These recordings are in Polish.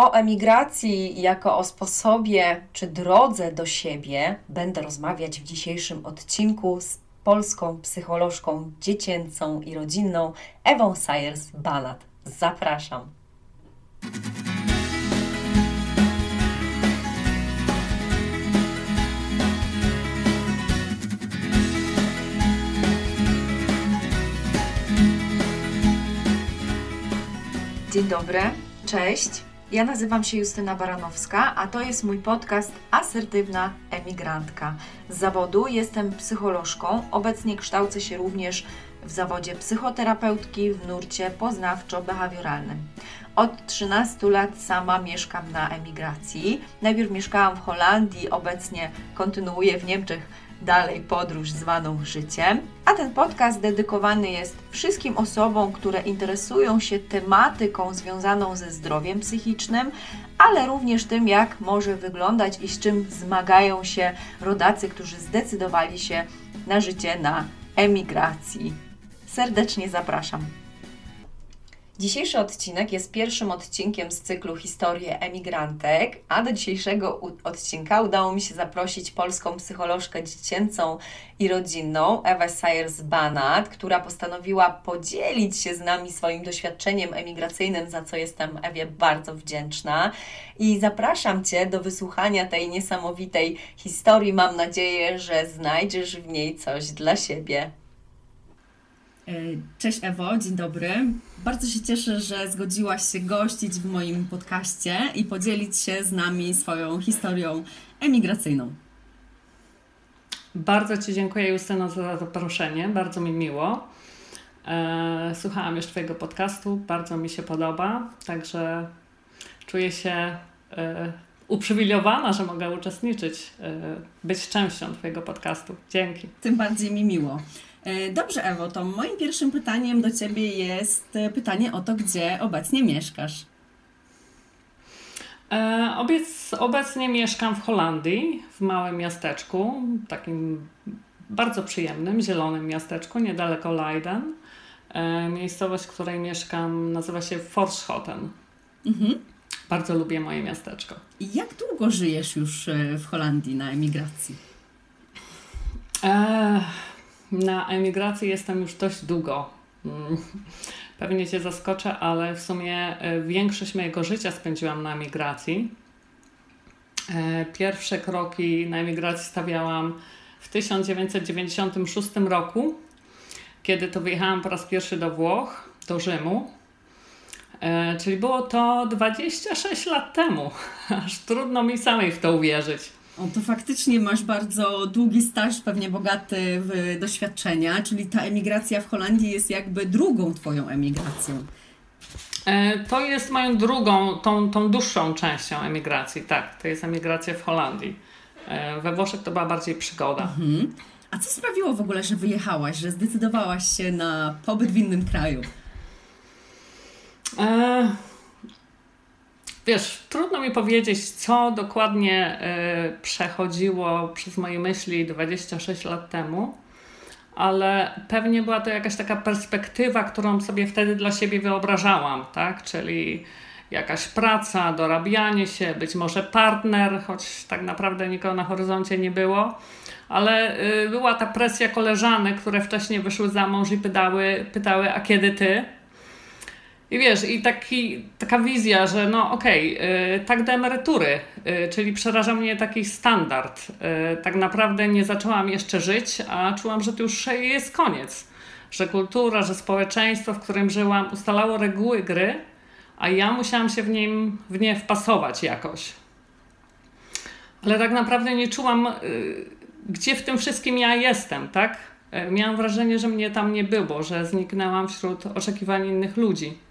O emigracji jako o sposobie czy drodze do siebie będę rozmawiać w dzisiejszym odcinku z polską psycholożką dziecięcą i rodzinną Ewą Sayers-Banat. Zapraszam. Dzień dobry, cześć. Ja nazywam się Justyna Baranowska, a to jest mój podcast Asertywna Emigrantka. Z zawodu jestem psycholożką, obecnie kształcę się również w zawodzie psychoterapeutki w nurcie poznawczo-behawioralnym. Od 13 lat sama mieszkam na emigracji. Najpierw mieszkałam w Holandii, obecnie kontynuuję w Niemczech dalej podróż zwaną życiem. A ten podcast dedykowany jest wszystkim osobom, które interesują się tematyką związaną ze zdrowiem psychicznym, ale również tym, jak może wyglądać i z czym zmagają się rodacy, którzy zdecydowali się na życie na emigracji. Serdecznie zapraszam. Dzisiejszy odcinek jest pierwszym odcinkiem z cyklu Historie Emigrantek, a do dzisiejszego odcinka udało mi się zaprosić polską psycholożkę dziecięcą i rodzinną, Ewę Sayers-Banat, która postanowiła podzielić się z nami swoim doświadczeniem emigracyjnym, za co jestem Ewie bardzo wdzięczna. I zapraszam Cię do wysłuchania tej niesamowitej historii. Mam nadzieję, że znajdziesz w niej coś dla siebie. E, cześć Ewo, dzień dobry. Bardzo się cieszę, że zgodziłaś się gościć w moim podcaście i podzielić się z nami swoją historią emigracyjną. Bardzo Ci dziękuję Justyno za zaproszenie, bardzo mi miło. E, słuchałam już Twojego podcastu, bardzo mi się podoba, także czuję się e, uprzywilejowana, że mogę uczestniczyć, być częścią Twojego podcastu. Dzięki. Tym bardziej mi miło. E, dobrze, Ewo, to moim pierwszym pytaniem do Ciebie jest e, pytanie o to, gdzie obecnie mieszkasz. E, obecnie mieszkam w Holandii, w małym miasteczku, takim bardzo przyjemnym, zielonym miasteczku, niedaleko Leiden. Miejscowość, w której mieszkam, nazywa się Forschoten. Mhm. Bardzo lubię moje miasteczko. Jak długo żyjesz już w Holandii na emigracji? Na emigracji jestem już dość długo. Mm. Pewnie Cię zaskoczę, ale w sumie e, większość mojego życia spędziłam na emigracji. E, pierwsze kroki na emigracji stawiałam w 1996 roku, kiedy to wyjechałam po raz pierwszy do Włoch, do Rzymu. E, czyli było to 26 lat temu. Aż trudno mi samej w to uwierzyć. O, to faktycznie masz bardzo długi staż, pewnie bogaty w doświadczenia, czyli ta emigracja w Holandii jest jakby drugą Twoją emigracją. E, to jest moją drugą, tą, tą dłuższą częścią emigracji, tak. To jest emigracja w Holandii. E, we Włoszech to była bardziej przygoda. Mhm. A co sprawiło w ogóle, że wyjechałaś, że zdecydowałaś się na pobyt w innym kraju? E Wiesz, trudno mi powiedzieć, co dokładnie y, przechodziło przez moje myśli 26 lat temu, ale pewnie była to jakaś taka perspektywa, którą sobie wtedy dla siebie wyobrażałam, tak? Czyli jakaś praca, dorabianie się, być może partner, choć tak naprawdę nikogo na horyzoncie nie było, ale y, była ta presja koleżanek, które wcześniej wyszły za mąż i pytały, pytały a kiedy ty? I wiesz, i taki, taka wizja, że no okej, okay, tak do emerytury, yy, czyli przeraża mnie taki standard. Yy, tak naprawdę nie zaczęłam jeszcze żyć, a czułam, że to już jest koniec. Że kultura, że społeczeństwo, w którym żyłam, ustalało reguły gry, a ja musiałam się w, nim, w nie wpasować jakoś. Ale tak naprawdę nie czułam, yy, gdzie w tym wszystkim ja jestem, tak? Y, miałam wrażenie, że mnie tam nie było, że zniknęłam wśród oczekiwań innych ludzi.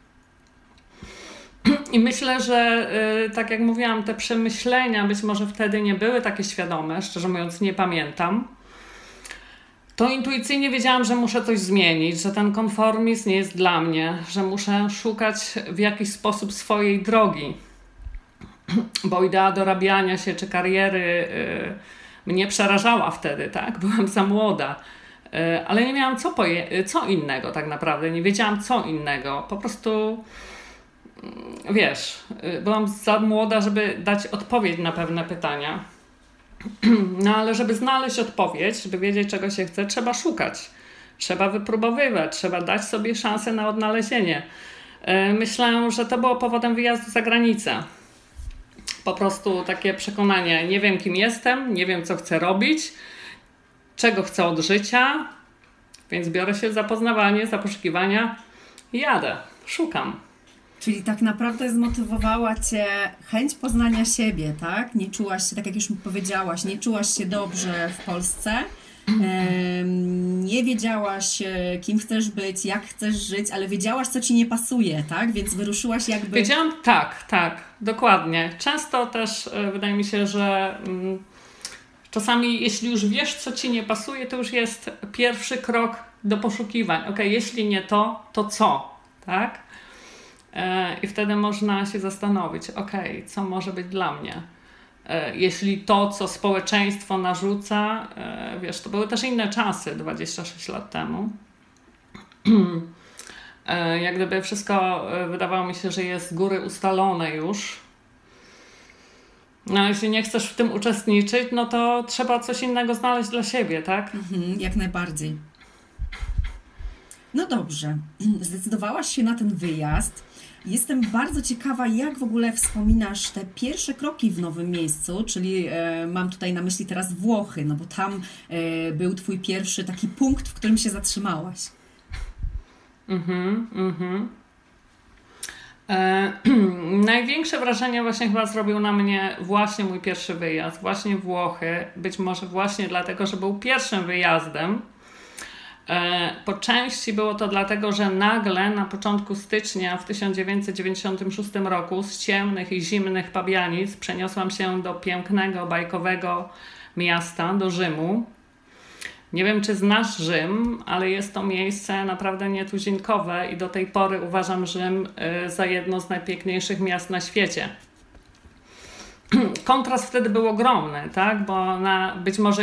I myślę, że y, tak jak mówiłam, te przemyślenia być może wtedy nie były takie świadome, szczerze mówiąc, nie pamiętam. To intuicyjnie wiedziałam, że muszę coś zmienić, że ten konformizm nie jest dla mnie, że muszę szukać w jakiś sposób swojej drogi. Bo idea dorabiania się czy kariery y, mnie przerażała wtedy, tak? Byłam za młoda. Y, ale nie miałam co, co innego tak naprawdę, nie wiedziałam co innego. Po prostu wiesz, y, byłam za młoda, żeby dać odpowiedź na pewne pytania. No ale żeby znaleźć odpowiedź, żeby wiedzieć, czego się chce, trzeba szukać. Trzeba wypróbowywać, trzeba dać sobie szansę na odnalezienie. Y, myślę, że to było powodem wyjazdu za granicę. Po prostu takie przekonanie: nie wiem, kim jestem, nie wiem, co chcę robić, czego chcę od życia, więc biorę się za poznawanie, za poszukiwania i jadę, szukam. Czyli tak naprawdę zmotywowała Cię chęć poznania siebie, tak? Nie czułaś się, tak jak już powiedziałaś, nie czułaś się dobrze w Polsce. Nie wiedziałaś, e, kim chcesz być, jak chcesz żyć, ale wiedziałaś, co ci nie pasuje, tak? Więc wyruszyłaś jakby. Wiedziałam, tak, tak, dokładnie. Często też e, wydaje mi się, że mm, czasami, jeśli już wiesz, co ci nie pasuje, to już jest pierwszy krok do poszukiwań. Ok, jeśli nie to, to co, tak? E, I wtedy można się zastanowić, ok, co może być dla mnie. E, jeśli to, co społeczeństwo narzuca, e, wiesz, to były też inne czasy 26 lat temu. Jak gdyby wszystko wydawało mi się, że jest z góry ustalone już. No, jeśli nie chcesz w tym uczestniczyć, no to trzeba coś innego znaleźć dla siebie, tak? Mhm, jak najbardziej. No dobrze, zdecydowałaś się na ten wyjazd. Jestem bardzo ciekawa, jak w ogóle wspominasz te pierwsze kroki w nowym miejscu, czyli e, mam tutaj na myśli teraz Włochy, no bo tam e, był Twój pierwszy taki punkt, w którym się zatrzymałaś. Mhm, mhm. E, największe wrażenie właśnie chyba zrobił na mnie właśnie mój pierwszy wyjazd, właśnie Włochy. Być może właśnie dlatego, że był pierwszym wyjazdem po części było to dlatego, że nagle na początku stycznia w 1996 roku z ciemnych i zimnych Pabianic przeniosłam się do pięknego, bajkowego miasta, do Rzymu. Nie wiem, czy znasz Rzym, ale jest to miejsce naprawdę nietuzinkowe i do tej pory uważam Rzym e, za jedno z najpiękniejszych miast na świecie. kontrast wtedy był ogromny, tak? bo na być może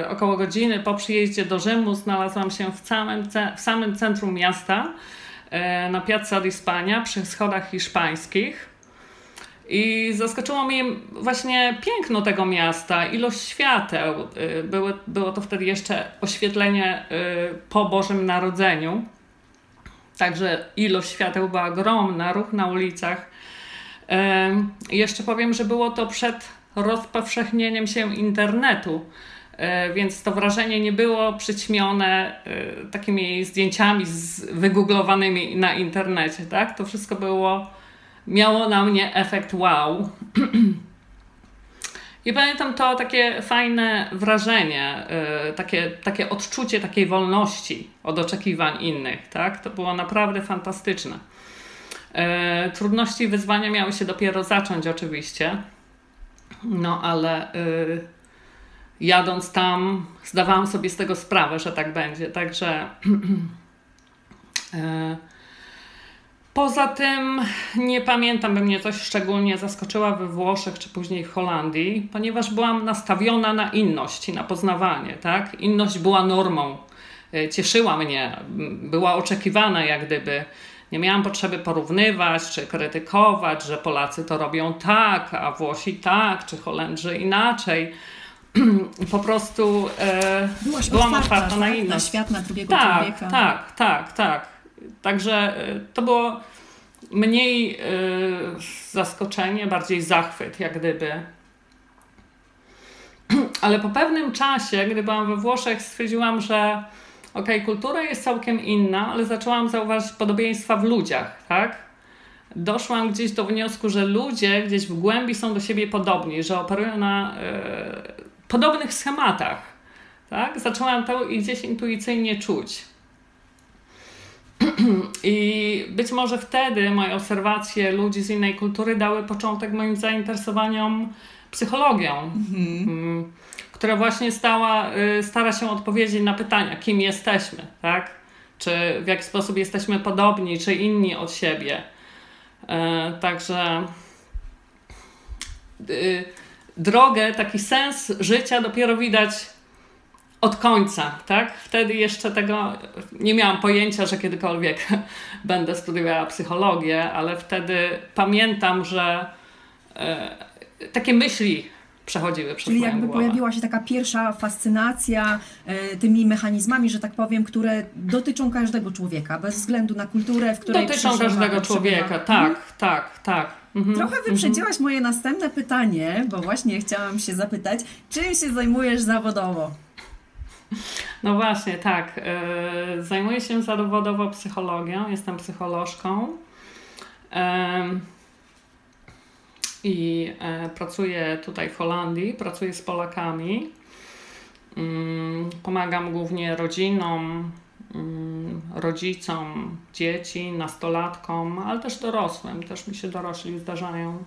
e, około godziny po przyjeździe do Rzymu znalazłam się w samym, w samym centrum miasta, e, na Piazza di Spagna, przy schodach hiszpańskich. I zaskoczyło mnie właśnie piękno tego miasta, ilość świateł. E, były, było to wtedy jeszcze oświetlenie po Bożym Narodzeniu. Także ilość świateł była ogromna, ruch na ulicach jeszcze powiem, że było to przed rozpowszechnieniem się internetu, e, więc to wrażenie nie było przyćmione e, takimi zdjęciami wygooglowanymi na internecie, tak? To wszystko było, miało na mnie efekt wow. I pamiętam to takie fajne wrażenie, e, takie, takie odczucie takiej wolności od oczekiwań innych, tak? To było naprawdę fantastyczne. E, trudności i wyzwania miały się dopiero zacząć, oczywiście. No ale y, jadąc tam, zdawałam sobie z tego sprawę, że tak będzie. Także. y, Poza tym nie pamiętam, by mnie coś szczególnie zaskoczyła we Włoszech czy później w Holandii, ponieważ byłam nastawiona na inność i na poznawanie. Tak? Inność była normą, cieszyła mnie, była oczekiwana jak gdyby. Nie miałam potrzeby porównywać czy krytykować, że Polacy to robią tak, a Włosi tak, czy Holendrzy inaczej. po prostu e, byłam otwarta na inność. Na świat, na drugiego tak, człowieka. Tak, tak, tak. Także e, to było mniej e, zaskoczenie, bardziej zachwyt, jak gdyby. Ale po pewnym czasie, gdy byłam we Włoszech, stwierdziłam, że okej, okay, kultura jest całkiem inna, ale zaczęłam zauważyć podobieństwa w ludziach, tak? Doszłam gdzieś do wniosku, że ludzie gdzieś w głębi są do siebie podobni, że operują na e, podobnych schematach, tak? Zaczęłam to i gdzieś intuicyjnie czuć. I być może wtedy moje obserwacje ludzi z innej kultury dały początek moim zainteresowaniom psychologią. Mhm. Która właśnie stała, y, stara się odpowiedzieć na pytania, kim jesteśmy, tak? Czy w jaki sposób jesteśmy podobni, czy inni od siebie. E, także y, drogę, taki sens życia dopiero widać od końca, tak? Wtedy jeszcze tego nie miałam pojęcia, że kiedykolwiek będę studiowała psychologię, ale wtedy pamiętam, że e, takie myśli przechodziły przez Czyli moją jakby głowę. pojawiła się taka pierwsza fascynacja e, tymi mechanizmami, że tak powiem, które dotyczą każdego człowieka, bez względu na kulturę, w której Dotyczą każdego człowieka, Mhm. tak, tak, tak. Mhm. Trochę wyprzedziłaś moje następne pytanie, bo właśnie chciałam się zapytać, czym się zajmujesz zawodowo? No właśnie, tak. Yy, Zajmuję się zawodowo psychologią, jestem psycholożką. I e, pracuję tutaj w Holandii, pracuję z Polakami. Mm, Pomagam głównie rodzinom, mm, rodzicom, dzieci, nastolatkom, ale też dorosłym. Też mi się dorośli zdarzają.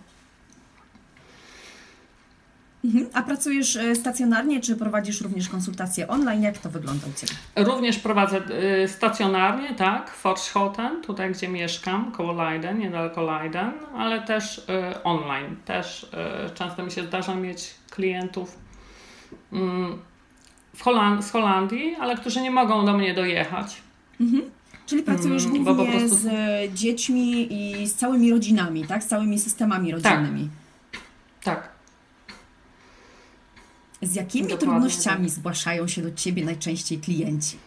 Mhm. A pracujesz e, stacjonarnie, czy prowadzisz również konsultacje online? Jak to wygląda u Ciebie? Również prowadzę y, stacjonarnie, tak, w tutaj gdzie mieszkam, koło Leiden, niedaleko Leiden, ale też y, online. Też y, często mi się zdarza mieć klientów mm, w Holand- z Holandii, ale którzy nie mogą do mnie dojechać. Czyli pracujesz Mm, głównie prostu- z e, dziećmi i z całymi rodzinami, tak? Z całymi systemami rodzinnymi. Tak. Z jakimi Dokładnie trudnościami tak. zgłaszają się do Ciebie najczęściej klienci?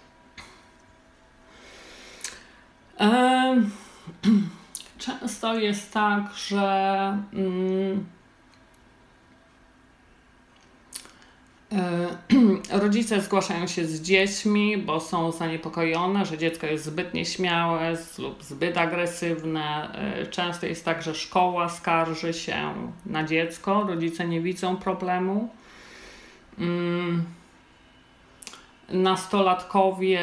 Często jest tak, że mm, e, rodzice zgłaszają się z dziećmi, bo są zaniepokojone, że dziecko jest zbyt nieśmiałe lub zbyt agresywne. E, Często jest tak, że szkoła skarży się na dziecko, rodzice nie widzą problemu. Mm, Nastolatkowie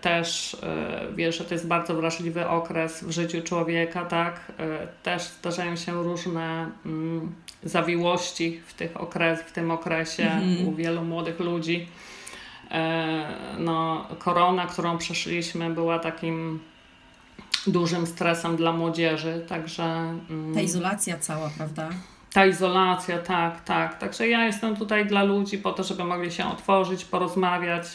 też, e, wiesz, że to jest bardzo wrażliwy okres w życiu człowieka, tak? E, Też zdarzają się różne mm, zawiłości w, tych okres, w tym okresie Mhm. u wielu młodych ludzi. E, No, korona, którą przeszliśmy, była takim dużym stresem dla młodzieży, także. mm, Ta izolacja cała, prawda? Ta izolacja, tak, tak. Także ja jestem tutaj dla ludzi po to, żeby mogli się otworzyć, porozmawiać,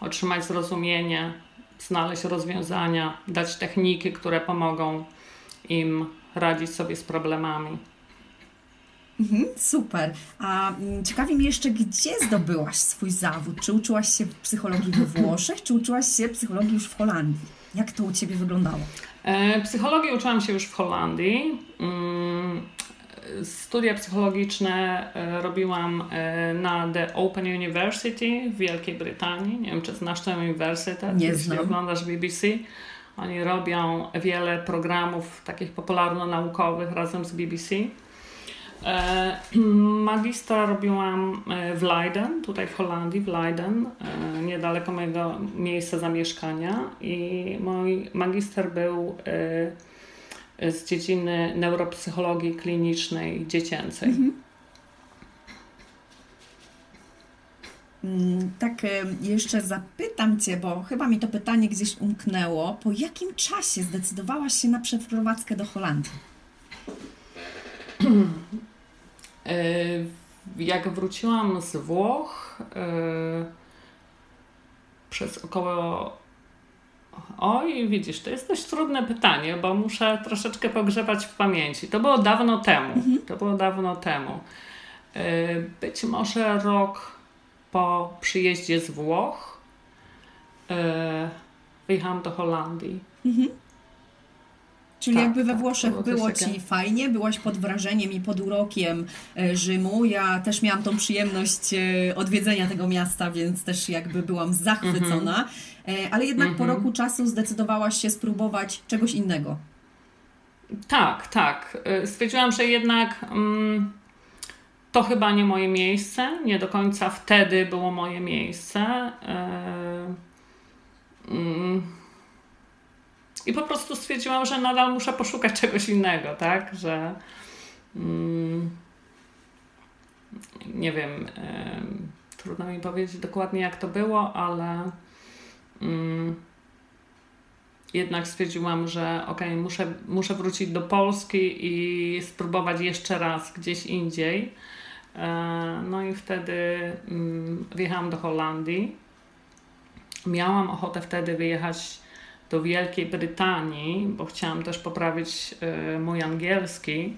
otrzymać zrozumienie, znaleźć rozwiązania, dać techniki, które pomogą im radzić sobie z problemami. Mhm, super. A mm, ciekawi mnie jeszcze, gdzie zdobyłaś swój zawód? Czy uczyłaś się psychologii we Włoszech, czy uczyłaś się psychologii już w Holandii? Jak to u Ciebie wyglądało? E, Psychologii uczyłam się już w Holandii. Studia psychologiczne e, robiłam e, na The Open University w Wielkiej Brytanii. Nie wiem, czy znasz ten uniwersytet. Nie Jeśli znam. oglądasz BBC, oni robią wiele programów takich popularno-naukowych razem z BBC. E, Magistra robiłam w Leiden, tutaj w Holandii, w Leiden, niedaleko mojego miejsca zamieszkania i mój magister był z dziedziny neuropsychologii klinicznej dziecięcej. Mm, Tak, e, jeszcze zapytam Cię, bo chyba mi to pytanie gdzieś umknęło. Po jakim czasie zdecydowałaś się na przeprowadzkę do Holandii? E, Jak wróciłam z Włoch e, przez około. Oj, widzisz, to jest dość trudne pytanie, bo muszę troszeczkę pogrzebać w pamięci. To było dawno temu. To było dawno temu. E, Być może rok po przyjeździe z Włoch e, wyjechałam do Holandii. Czyli Tak, jakby we tak, Włoszech to było było Ci takiego. fajnie, byłaś pod wrażeniem i pod urokiem e, Rzymu. Ja też miałam tą przyjemność e, odwiedzenia tego miasta, więc też jakby byłam zachwycona. E, Ale jednak po Mhm. roku czasu zdecydowałaś się spróbować czegoś innego. Tak, tak. Stwierdziłam, że jednak mm, to chyba nie moje miejsce. Nie do końca wtedy było moje miejsce. Y, mm. I po prostu stwierdziłam, że nadal muszę poszukać czegoś innego, tak? Że mm, nie wiem, y, trudno mi powiedzieć dokładnie jak to było, ale mm, jednak stwierdziłam, że okej, muszę, muszę wrócić do Polski i spróbować jeszcze raz gdzieś indziej. No i wtedy mm, wjechałam do Holandii. Miałam ochotę wtedy wyjechać do Wielkiej Brytanii, bo chciałam też poprawić mój angielski.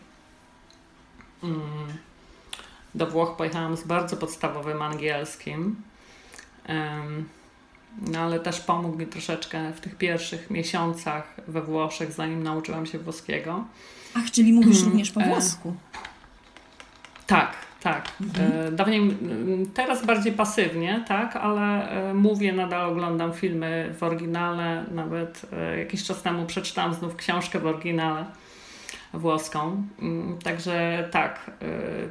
Mm. Do Włoch pojechałam z bardzo podstawowym angielskim. No ale też pomógł mi troszeczkę w tych pierwszych miesiącach we Włoszech, zanim nauczyłam się włoskiego. Ach, czyli mówisz hmm, również po e, włosku? tak, tak. Mhm. E, dawniej, teraz bardziej pasywnie, tak, ale e, mówię, nadal oglądam filmy w oryginale. Nawet jakiś czas temu przeczytałam znów książkę w oryginale włoską. Mm, także tak,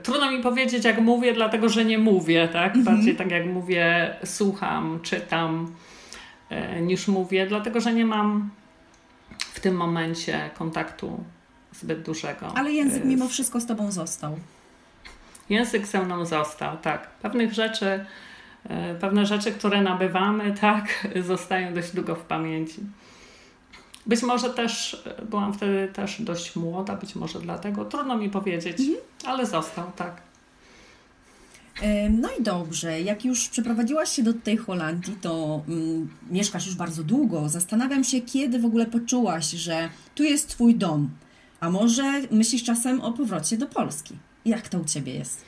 trudno mi powiedzieć, jak mówię, dlatego że nie mówię, tak? Mhm. Bardziej tak jak mówię, słucham, czytam, niż mówię, dlatego że nie mam w tym momencie kontaktu zbyt dużego. Ale język mimo wszystko z tobą został. Język ze mną został, tak. Pewnych rzeczy, pewne rzeczy, które nabywamy, tak, zostają dość długo w pamięci. Być może też e, byłam wtedy też dość młoda, być może dlatego. Trudno mi powiedzieć, mhm. ale został, tak. No i dobrze, jak już przeprowadziłaś się do tej Holandii, to mm, mieszkasz już bardzo długo. Zastanawiam się, kiedy w ogóle poczułaś, że tu jest Twój dom. A może myślisz czasem o powrocie do Polski? Jak to u Ciebie jest?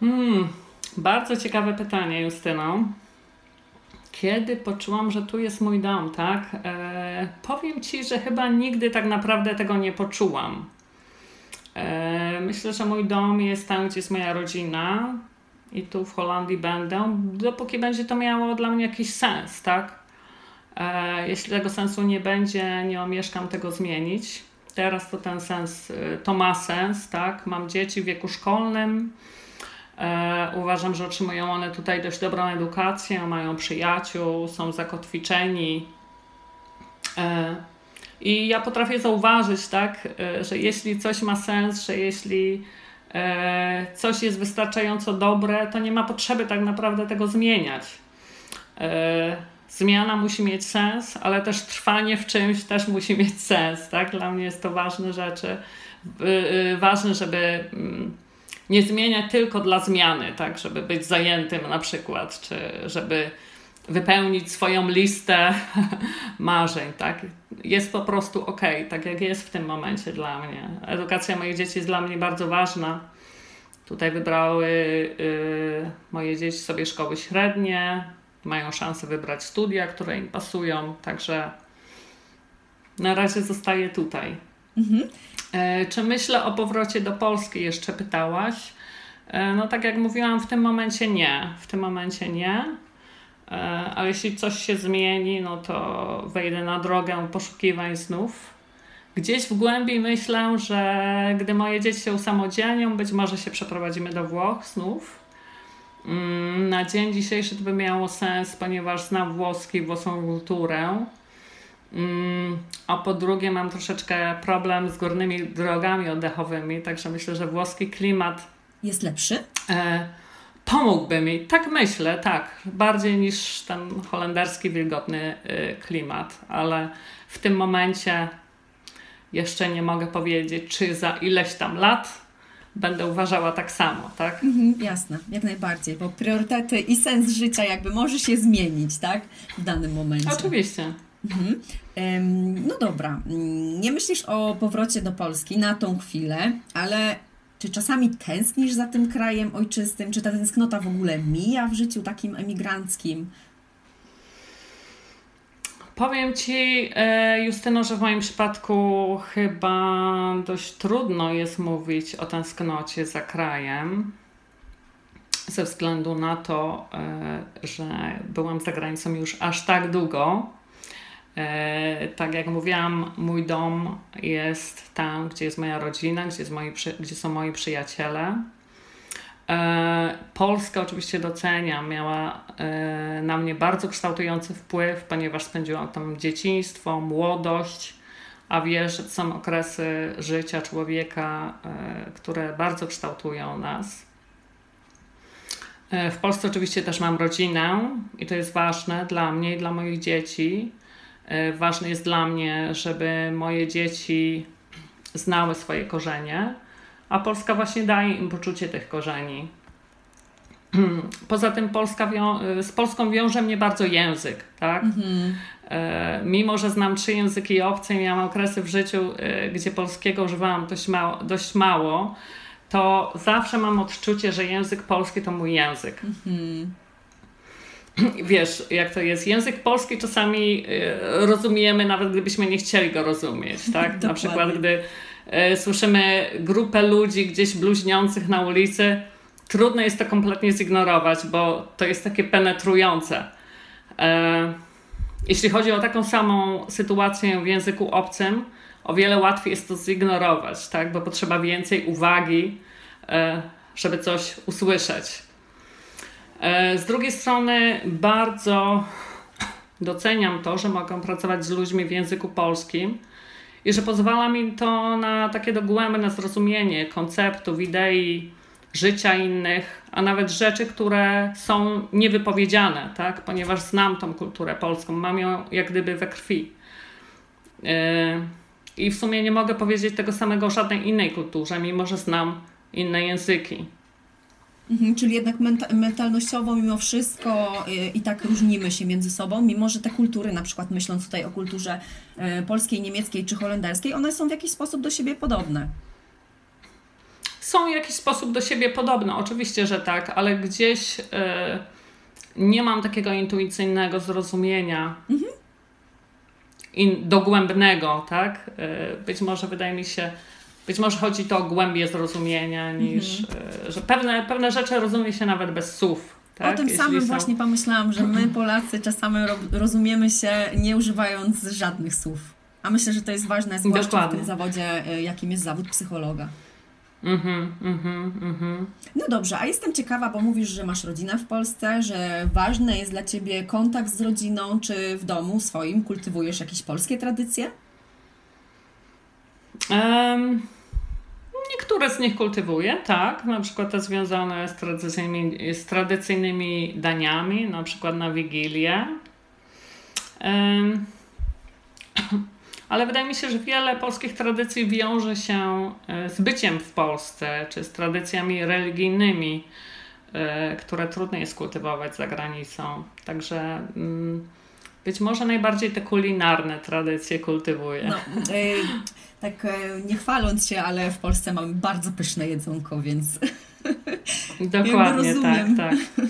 Hmm, bardzo ciekawe pytanie, Justyno kiedy poczułam, że tu jest mój dom, tak? E, powiem Ci, że chyba nigdy tak naprawdę tego nie poczułam. E, myślę, że mój dom jest tam, gdzie jest moja rodzina i tu w Holandii będę, dopóki będzie to miało dla mnie jakiś sens, tak? E, jeśli tego sensu nie będzie, nie omieszkam tego zmienić. Teraz to ten sens, e, to ma sens, tak? Mam dzieci w wieku szkolnym, E, uważam, że otrzymują one tutaj dość dobrą edukację, mają przyjaciół, są zakotwiczeni. E, I ja potrafię zauważyć, tak, e, że jeśli coś ma sens, że jeśli coś jest wystarczająco dobre, to nie ma potrzeby tak naprawdę tego zmieniać. Zmiana musi mieć sens, ale też trwanie w czymś też musi mieć sens. Tak? Dla mnie jest to ważne rzeczy. Ważne, żeby mm, nie zmienia tylko dla zmiany, tak, żeby być zajętym na przykład, czy żeby wypełnić swoją listę marzeń, tak. Jest po prostu ok, tak jak jest w tym momencie dla mnie. Edukacja moich dzieci jest dla mnie bardzo ważna. Tutaj wybrały y, moje dzieci sobie szkoły średnie, mają szansę wybrać studia, które im pasują, także na razie zostaję tutaj. Mhm. E, czy myślę o powrocie do Polski? Jeszcze pytałaś. E, no tak jak mówiłam, w tym momencie nie. W tym momencie nie. E, a jeśli coś się zmieni, no to wejdę na drogę poszukiwań znów. Gdzieś w głębi myślę, że gdy moje dzieci się usamodzielnią, być może się przeprowadzimy do Włoch znów. Mm, na dzień dzisiejszy to by miało sens, ponieważ znam włoski, włoską kulturę. Mm, a po drugie, mam troszeczkę problem z górnymi drogami oddechowymi, także myślę, że włoski klimat jest lepszy. E, pomógłby mi, tak myślę, tak, bardziej niż ten holenderski wilgotny y, klimat, ale w tym momencie jeszcze nie mogę powiedzieć, czy za ileś tam lat będę uważała tak samo, tak? Mhm, jasne, jak najbardziej, bo priorytety i sens życia jakby może się zmienić, tak? W danym momencie. Oczywiście. Mhm. No dobra, nie myślisz o powrocie do Polski na tą chwilę, ale czy czasami tęsknisz za tym krajem ojczystym? Czy ta tęsknota w ogóle mija w życiu takim emigranckim? Powiem Ci, e, Justyno, że w moim przypadku chyba dość trudno jest mówić o tęsknocie za krajem, ze względu na to, e, że byłam za granicą już aż tak długo, E, tak jak mówiłam, mój dom jest tam, gdzie jest moja rodzina, gdzie, moi, gdzie są moi przyjaciele. E, Polska oczywiście doceniam, miała e, na mnie bardzo kształtujący wpływ, ponieważ spędziłam tam dzieciństwo, młodość, a wiesz, są okresy życia człowieka, które bardzo kształtują nas. W Polsce oczywiście też mam rodzinę i to jest ważne dla mnie i dla moich dzieci. E, ważne jest dla mnie, żeby moje dzieci znały swoje korzenie, a Polska właśnie daje im poczucie tych korzeni. Poza tym Polska z Polską wiąże mnie bardzo język, tak? Mhm. E, mimo, że znam trzy języki obce i miałam okresy w życiu, e, gdzie polskiego używałam dość mało, dość mało to zawsze mam odczucie, że język polski to mój język. Mhm. Wiesz, jak to jest? Język polski czasami e, rozumiemy, nawet gdybyśmy nie chcieli go rozumieć, tak? Na przykład, gdy słyszymy grupę ludzi gdzieś bluźniących na ulicy, trudno jest to kompletnie zignorować, bo to jest takie penetrujące. Jeśli chodzi o taką samą sytuację w języku obcym, o wiele łatwiej jest to zignorować, tak? bo potrzeba więcej uwagi, e, żeby coś usłyszeć. E, z drugiej strony, bardzo doceniam to, że mogę pracować z ludźmi w języku polskim i że pozwala mi to na takie dogłębne zrozumienie konceptów, idei, życia innych, a nawet rzeczy, które są niewypowiedziane, tak? ponieważ znam tą kulturę polską, mam ją jak gdyby we krwi. Yy, I w sumie nie mogę powiedzieć tego samego o żadnej innej kulturze, mimo że znam inne języki. Mhm, czyli jednak mentalnościowo mimo wszystko y, i tak różnimy się między sobą, mimo że te kultury, na przykład myśląc tutaj o kulturze y, polskiej, niemieckiej czy holenderskiej, one są w jakiś sposób do siebie podobne są w jakiś sposób do siebie podobne. Oczywiście, że tak, ale gdzieś y, nie mam takiego intuicyjnego zrozumienia. Mhm. In, dogłębnego, tak? Być może wydaje mi się, być może chodzi to o głębie zrozumienia, niż mhm. y, że pewne, pewne rzeczy rozumie się nawet bez słów. Tak? O tym Jeśli samym są... właśnie pomyślałam, że my Polacy czasami rozumiemy się nie używając żadnych słów. A myślę, że to jest ważne, zwłaszcza Dokładnie. w tym zawodzie, jakim jest zawód psychologa. Mhm, mhm, mhm. No dobrze, a jestem ciekawa, bo mówisz, że masz rodzinę w Polsce, że ważny jest dla Ciebie kontakt z rodziną, czy w domu swoim kultywujesz jakieś polskie tradycje? Um, niektóre z nich kultywuję, tak, na przykład te związane z tradycyjnymi, z tradycyjnymi daniami, na przykład na Wigilię. Um, ale wydaje mi się, że wiele polskich tradycji wiąże się e, z byciem w Polsce, czy z tradycjami religijnymi, e, które trudno jest kultywować za granicą. Także mm, być może najbardziej te kulinarne tradycje kultywuję. No, e, tak nie chwaląc się, ale w Polsce mamy bardzo pyszne jedzonko, więc. Dokładnie, tak, tak.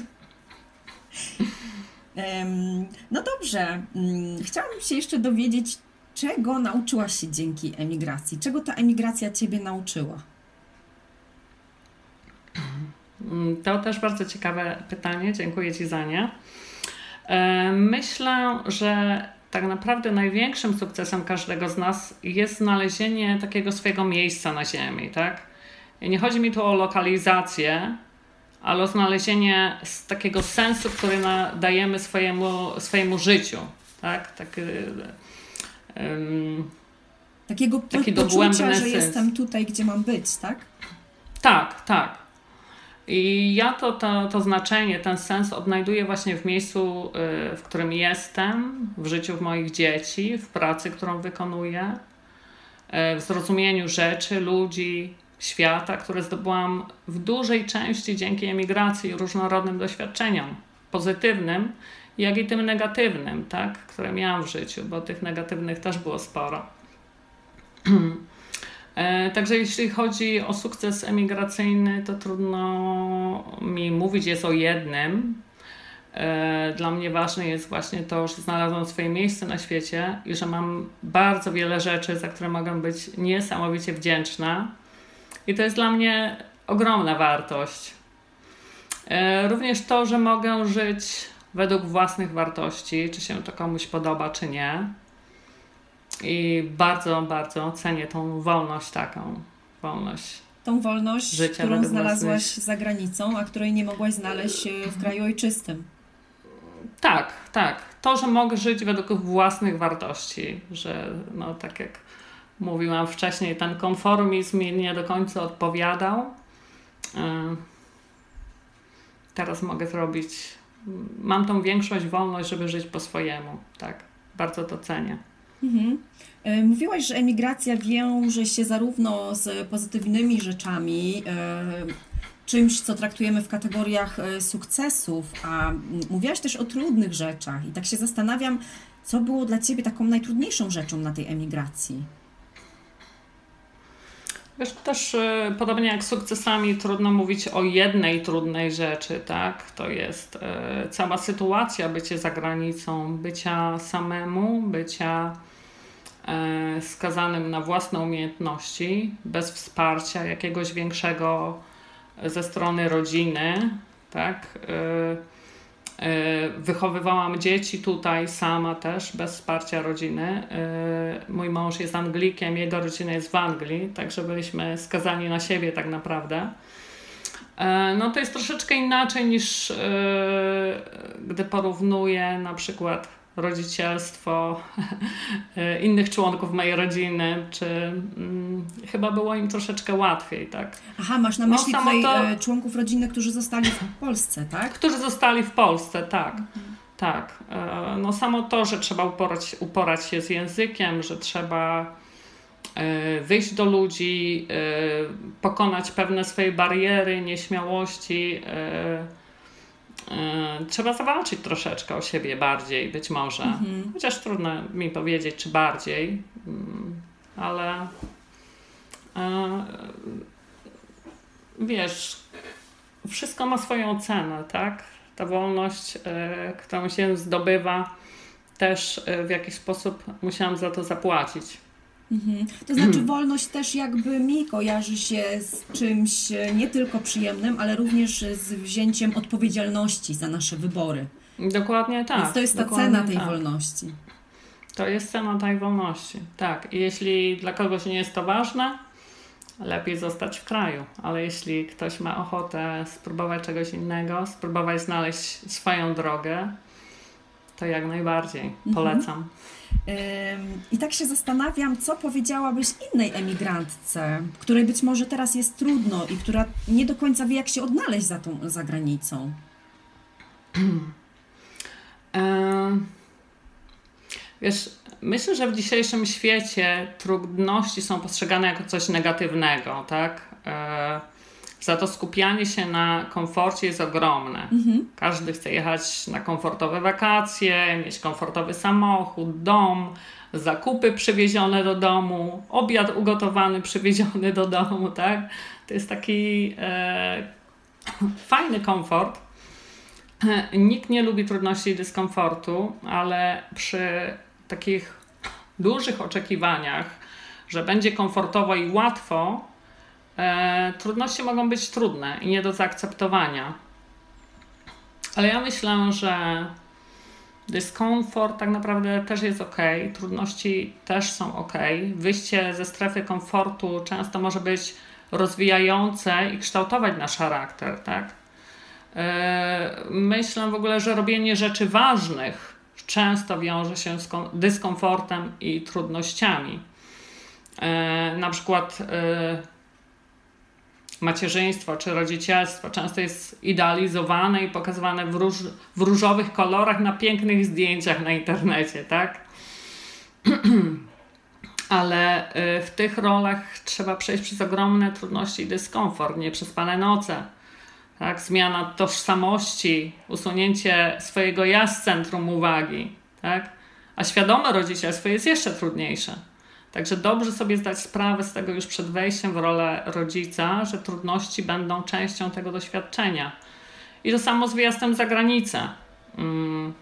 No dobrze. Mm, chciałabym się jeszcze dowiedzieć, czego nauczyłaś się dzięki emigracji? Czego ta emigracja Ciebie nauczyła? To też bardzo ciekawe pytanie. Dziękuję Ci za nie. E, myślę, że tak naprawdę największym sukcesem każdego z nas jest znalezienie takiego swojego miejsca na Ziemi, tak? Nie chodzi mi tu o lokalizację, ale o znalezienie takiego sensu, który dajemy swojemu, swojemu życiu, tak? tak um, Takiego taki poczucia, że jestem tutaj, gdzie mam być, tak? Tak, tak. I ja to, to, to znaczenie, ten sens odnajduję właśnie w miejscu, y, w którym jestem, w życiu moich dzieci, w pracy, którą wykonuję, y, w zrozumieniu rzeczy, ludzi, świata, które zdobyłam w dużej części dzięki emigracji i różnorodnym doświadczeniom pozytywnym, jak i tym negatywnym, tak, które miałam w życiu, bo tych negatywnych też było sporo. E, także jeśli chodzi o sukces emigracyjny, to trudno mi mówić jest o jednym. E, dla mnie ważne jest właśnie to, że znalazłam swoje miejsce na świecie i że mam bardzo wiele rzeczy, za które mogę być niesamowicie wdzięczna. I to jest dla mnie ogromna wartość. E, również to, że mogę żyć według własnych wartości, czy się to komuś podoba, czy nie. I bardzo, bardzo cenię tą wolność taką. Wolność. Tą wolność, życia którą znalazłaś za granicą, a której nie mogłaś znaleźć e, w kraju ojczystym. Tak, tak. To, że mogę żyć według własnych wartości, że no tak jak mówiłam wcześniej, ten konformizm mi nie do końca odpowiadał. E, teraz mogę zrobić mam tą większość wolność, żeby żyć po swojemu, tak. Bardzo to cenię. Mhm. E, mówiłaś, że emigracja wiąże się zarówno z pozytywnymi rzeczami, e, czymś, co traktujemy w kategoriach e, sukcesów, a mówiłaś też o trudnych rzeczach. I tak się zastanawiam, co było dla Ciebie taką najtrudniejszą rzeczą na tej emigracji? Wiesz, też y, podobnie jak z sukcesami, trudno mówić o jednej trudnej rzeczy, tak? To jest y, cała sytuacja bycia za granicą, bycia samemu, bycia y, skazanym na własne umiejętności, bez wsparcia jakiegoś większego ze strony rodziny, tak? Y, wychowywałam dzieci tutaj sama też, bez wsparcia rodziny. E, mój mąż jest Anglikiem, jego rodzina jest w Anglii, także byliśmy skazani na siebie tak naprawdę. E, no to jest troszeczkę inaczej niż gdy porównuję na przykład rodzicielstwo innych członków mojej rodziny, czy hmm, chyba było im troszeczkę łatwiej, tak? Aha, masz na myśli no, tutaj to, e, członków rodziny, którzy zostali w Polsce, tak? Którzy zostali w Polsce, tak. Mhm. Tak. E, no samo to, że trzeba uporać, uporać się z językiem, że trzeba e, wyjść do ludzi, pokonać pewne swoje bariery, nieśmiałości, trzeba zawalczyć troszeczkę o siebie bardziej, być może. Mhm. Chociaż trudno mi powiedzieć, czy bardziej, mm, ale e, wiesz, wszystko ma swoją cenę, tak? Ta wolność, e, którą się zdobywa, też w jakiś sposób musiałam za to zapłacić. Mhm. To znaczy wolność też jakby mi kojarzy się z czymś e, nie tylko przyjemnym, ale również z wzięciem odpowiedzialności za nasze wybory. Dokładnie tak. Więc to jest ta cena tej tak. wolności. To jest cena tej wolności, tak. I jeśli dla kogoś nie jest to ważne, lepiej zostać w kraju. Ale jeśli ktoś ma ochotę spróbować czegoś innego, spróbować znaleźć swoją drogę, to jak najbardziej mhm. I tak się zastanawiam, co powiedziałabyś innej emigrantce, której być może teraz jest trudno i która nie do końca wie, jak się odnaleźć za tą za granicą. Wiesz, myślę, że w dzisiejszym świecie trudności są postrzegane jako coś negatywnego, tak? Za to skupianie się na komforcie jest ogromne. Mhm. Każdy chce jechać na komfortowe wakacje, mieć komfortowy samochód, dom, zakupy przywiezione do domu, obiad ugotowany przywieziony do domu, tak? To jest taki e, fajny komfort. Nikt nie lubi trudności i dyskomfortu, ale przy takich dużych oczekiwaniach, że będzie komfortowo i łatwo, trudności mogą być trudne i nie do zaakceptowania. Ale ja myślę, że dyskomfort tak naprawdę też jest ok, trudności też są ok. Wyjście ze strefy komfortu często może być rozwijające i kształtować nasz charakter, tak? E, myślę w ogóle, że robienie rzeczy ważnych często wiąże się z dyskomfortem i trudnościami. E, na przykład e, macierzyństwo czy rodzicielstwo często jest idealizowane i pokazywane w, róż, w różowych kolorach na pięknych zdjęciach na internecie, tak? Ale y, w tych rolach trzeba przejść przez ogromne trudności i dyskomfort, nieprzespane noce, tak? zmiana tożsamości, usunięcie swojego ja z centrum uwagi, tak? a świadome rodzicielstwo jest jeszcze trudniejsze Także dobrze sobie zdać sprawę z tego już przed wejściem w rolę rodzica, że trudności będą częścią tego doświadczenia. I to samo z wyjazdem za granicę. Mm,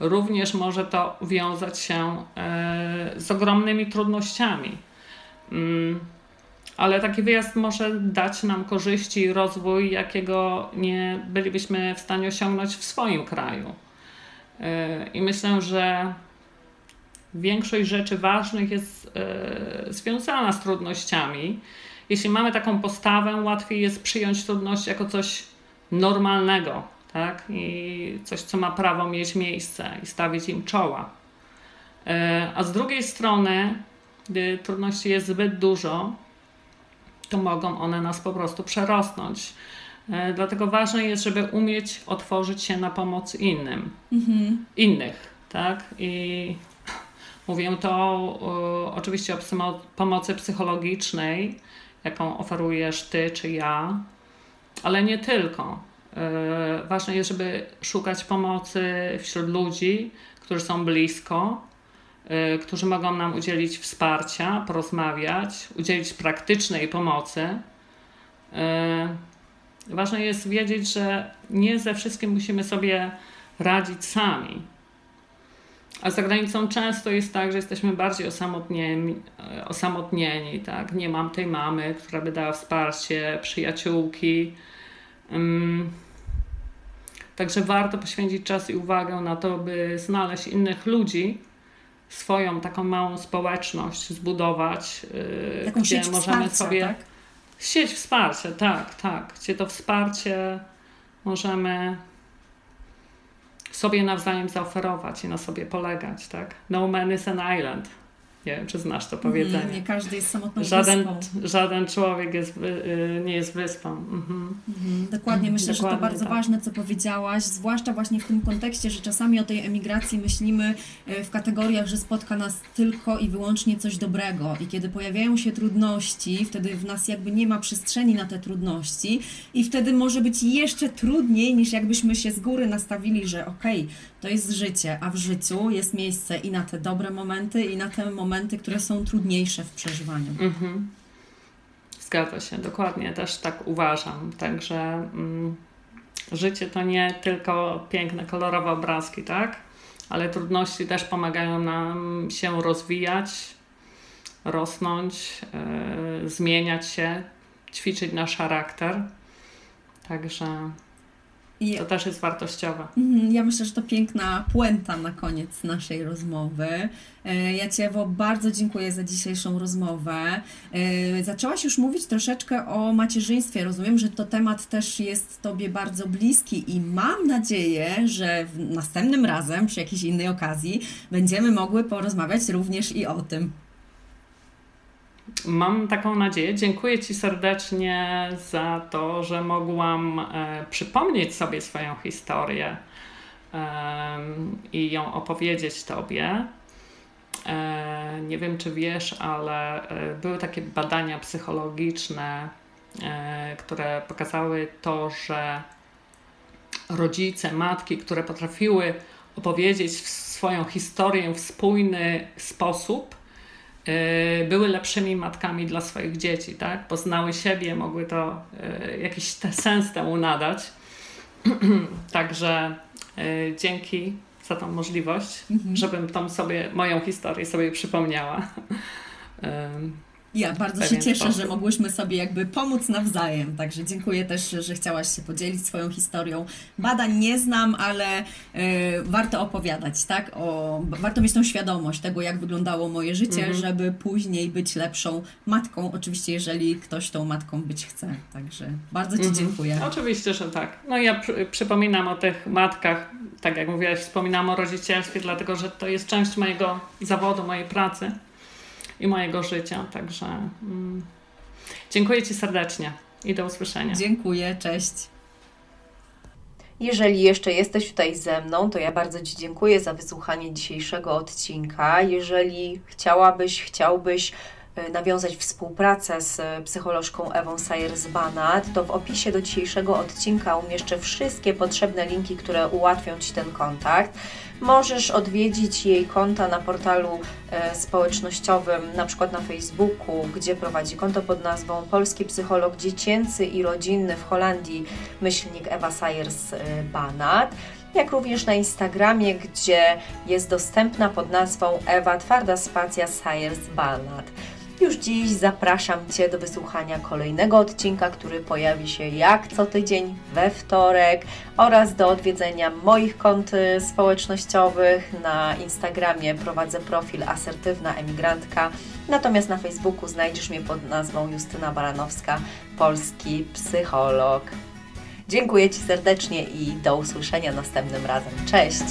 również może to wiązać się e, z ogromnymi trudnościami. Mm, ale taki wyjazd może dać nam korzyści i rozwój, jakiego nie bylibyśmy w stanie osiągnąć w swoim kraju. E, I myślę, że większość rzeczy ważnych jest e, związana z trudnościami. Jeśli mamy taką postawę, łatwiej jest przyjąć trudności jako coś normalnego, tak? I coś, co ma prawo mieć miejsce i stawić im czoła. E, a z drugiej strony, gdy trudności jest zbyt dużo, to mogą one nas po prostu przerosnąć. E, dlatego ważne jest, żeby umieć otworzyć się na pomoc innym, mhm. innych, tak? I Mówię to oczywiście o pomocy psychologicznej, jaką oferujesz ty czy ja, ale nie tylko. ważne jest, żeby szukać pomocy wśród ludzi, którzy są blisko, Y, którzy mogą nam udzielić wsparcia, porozmawiać, udzielić praktycznej pomocy. Y, ważne jest wiedzieć, że nie ze wszystkim musimy sobie radzić sami. A za granicą często jest tak, że jesteśmy bardziej osamotnieni, y, osamotnieni tak? Nie mam tej mamy, która by dała wsparcie, przyjaciółki. Także warto poświęcić czas i uwagę na to, by znaleźć innych ludzi, swoją taką małą społeczność zbudować, y, Taką gdzie sieć możemy sobie. Tak? Sieć wsparcia, tak, tak. Gdzie to wsparcie możemy sobie nawzajem zaoferować i na sobie polegać, tak? No man is an island. Nie wiem, czy znasz to powiedzenie. Nie, nie każdy jest samotną żaden, wyspą. Żaden człowiek jest, y, nie jest wyspą. Mhm. Mhm, dokładnie, myślę, dokładnie że to bardzo tak. ważne, co powiedziałaś, zwłaszcza właśnie w tym kontekście, że czasami o tej emigracji myślimy y, w kategoriach, że spotka nas tylko i wyłącznie coś dobrego i kiedy pojawiają się trudności, wtedy w nas jakby nie ma przestrzeni na te trudności i wtedy może być jeszcze trudniej niż jakbyśmy się z góry nastawili, że okej, okay, to jest życie, a w życiu jest miejsce i na te dobre momenty, i na te momenty, które są trudniejsze w przeżywaniu. Mhm. Zgadza się, dokładnie, też tak uważam. Także mm, życie to nie tylko piękne, kolorowe obrazki, tak? Ale trudności też pomagają nam się rozwijać, rosnąć, yy, zmieniać się, ćwiczyć nasz charakter. Także i to też jest wartościowe. Mhm, ja myślę, że to piękna puenta na koniec naszej rozmowy. E, ja Ci, Ewo, bardzo dziękuję za dzisiejszą rozmowę. E, zaczęłaś już mówić troszeczkę o macierzyństwie. Rozumiem, że to temat też jest Tobie bardzo bliski i mam nadzieję, że następnym razem, przy jakiejś innej okazji, będziemy mogły porozmawiać również i o tym. Mam taką nadzieję. Dziękuję Ci serdecznie za to, że mogłam e, przypomnieć sobie swoją historię e, i ją opowiedzieć Tobie. E, nie wiem, czy wiesz, ale e, były takie badania psychologiczne, e, które pokazały to, że rodzice, matki, które potrafiły opowiedzieć swoją historię w spójny sposób, były lepszymi matkami dla swoich dzieci, tak? Poznały siebie, mogły to y, jakiś sens temu nadać. Także y, dzięki za tą możliwość, mhm. żebym tą sobie, moją historię sobie przypomniała. Ja bardzo się cieszę, sposób. że mogłyśmy sobie jakby pomóc nawzajem, także dziękuję też, że chciałaś się podzielić swoją historią. Badań nie znam, ale y, warto opowiadać, tak? O, warto mieć tą świadomość tego, jak wyglądało moje życie, mhm. żeby później być lepszą matką, oczywiście jeżeli ktoś tą matką być chce. Także bardzo Ci mhm. dziękuję. Oczywiście, że tak. No ja przy, przypominam o tych matkach, tak jak mówiłaś, wspominam o rodzicielstwie, dlatego że to jest część mojego zawodu, mojej pracy i mojego życia. Także mm, dziękuję Ci serdecznie i do usłyszenia. Dziękuję, cześć. Jeżeli jeszcze jesteś tutaj ze mną, to ja bardzo Ci dziękuję za wysłuchanie dzisiejszego odcinka. Jeżeli chciałabyś, chciałbyś nawiązać współpracę z psycholożką Ewą Sayers-Banat, to w opisie do dzisiejszego odcinka umieszczę wszystkie potrzebne linki, które ułatwią Ci ten kontakt. Możesz odwiedzić jej konta na portalu e, społecznościowym, na przykład na Facebooku, gdzie prowadzi konto pod nazwą Polski Psycholog Dziecięcy i Rodzinny w Holandii, myślnik Ewa Sayers-Banat jak również na Instagramie, gdzie jest dostępna pod nazwą Ewa Twarda Spacja Sayers Banat. Już dziś zapraszam Cię do wysłuchania kolejnego odcinka, który pojawi się jak co tydzień we wtorek oraz do odwiedzenia moich kont y, społecznościowych. Na Instagramie prowadzę profil Asertywna Emigrantka, natomiast na Facebooku znajdziesz mnie pod nazwą Justyna Baranowska, polski psycholog. Dziękuję Ci serdecznie i do usłyszenia następnym razem. Cześć!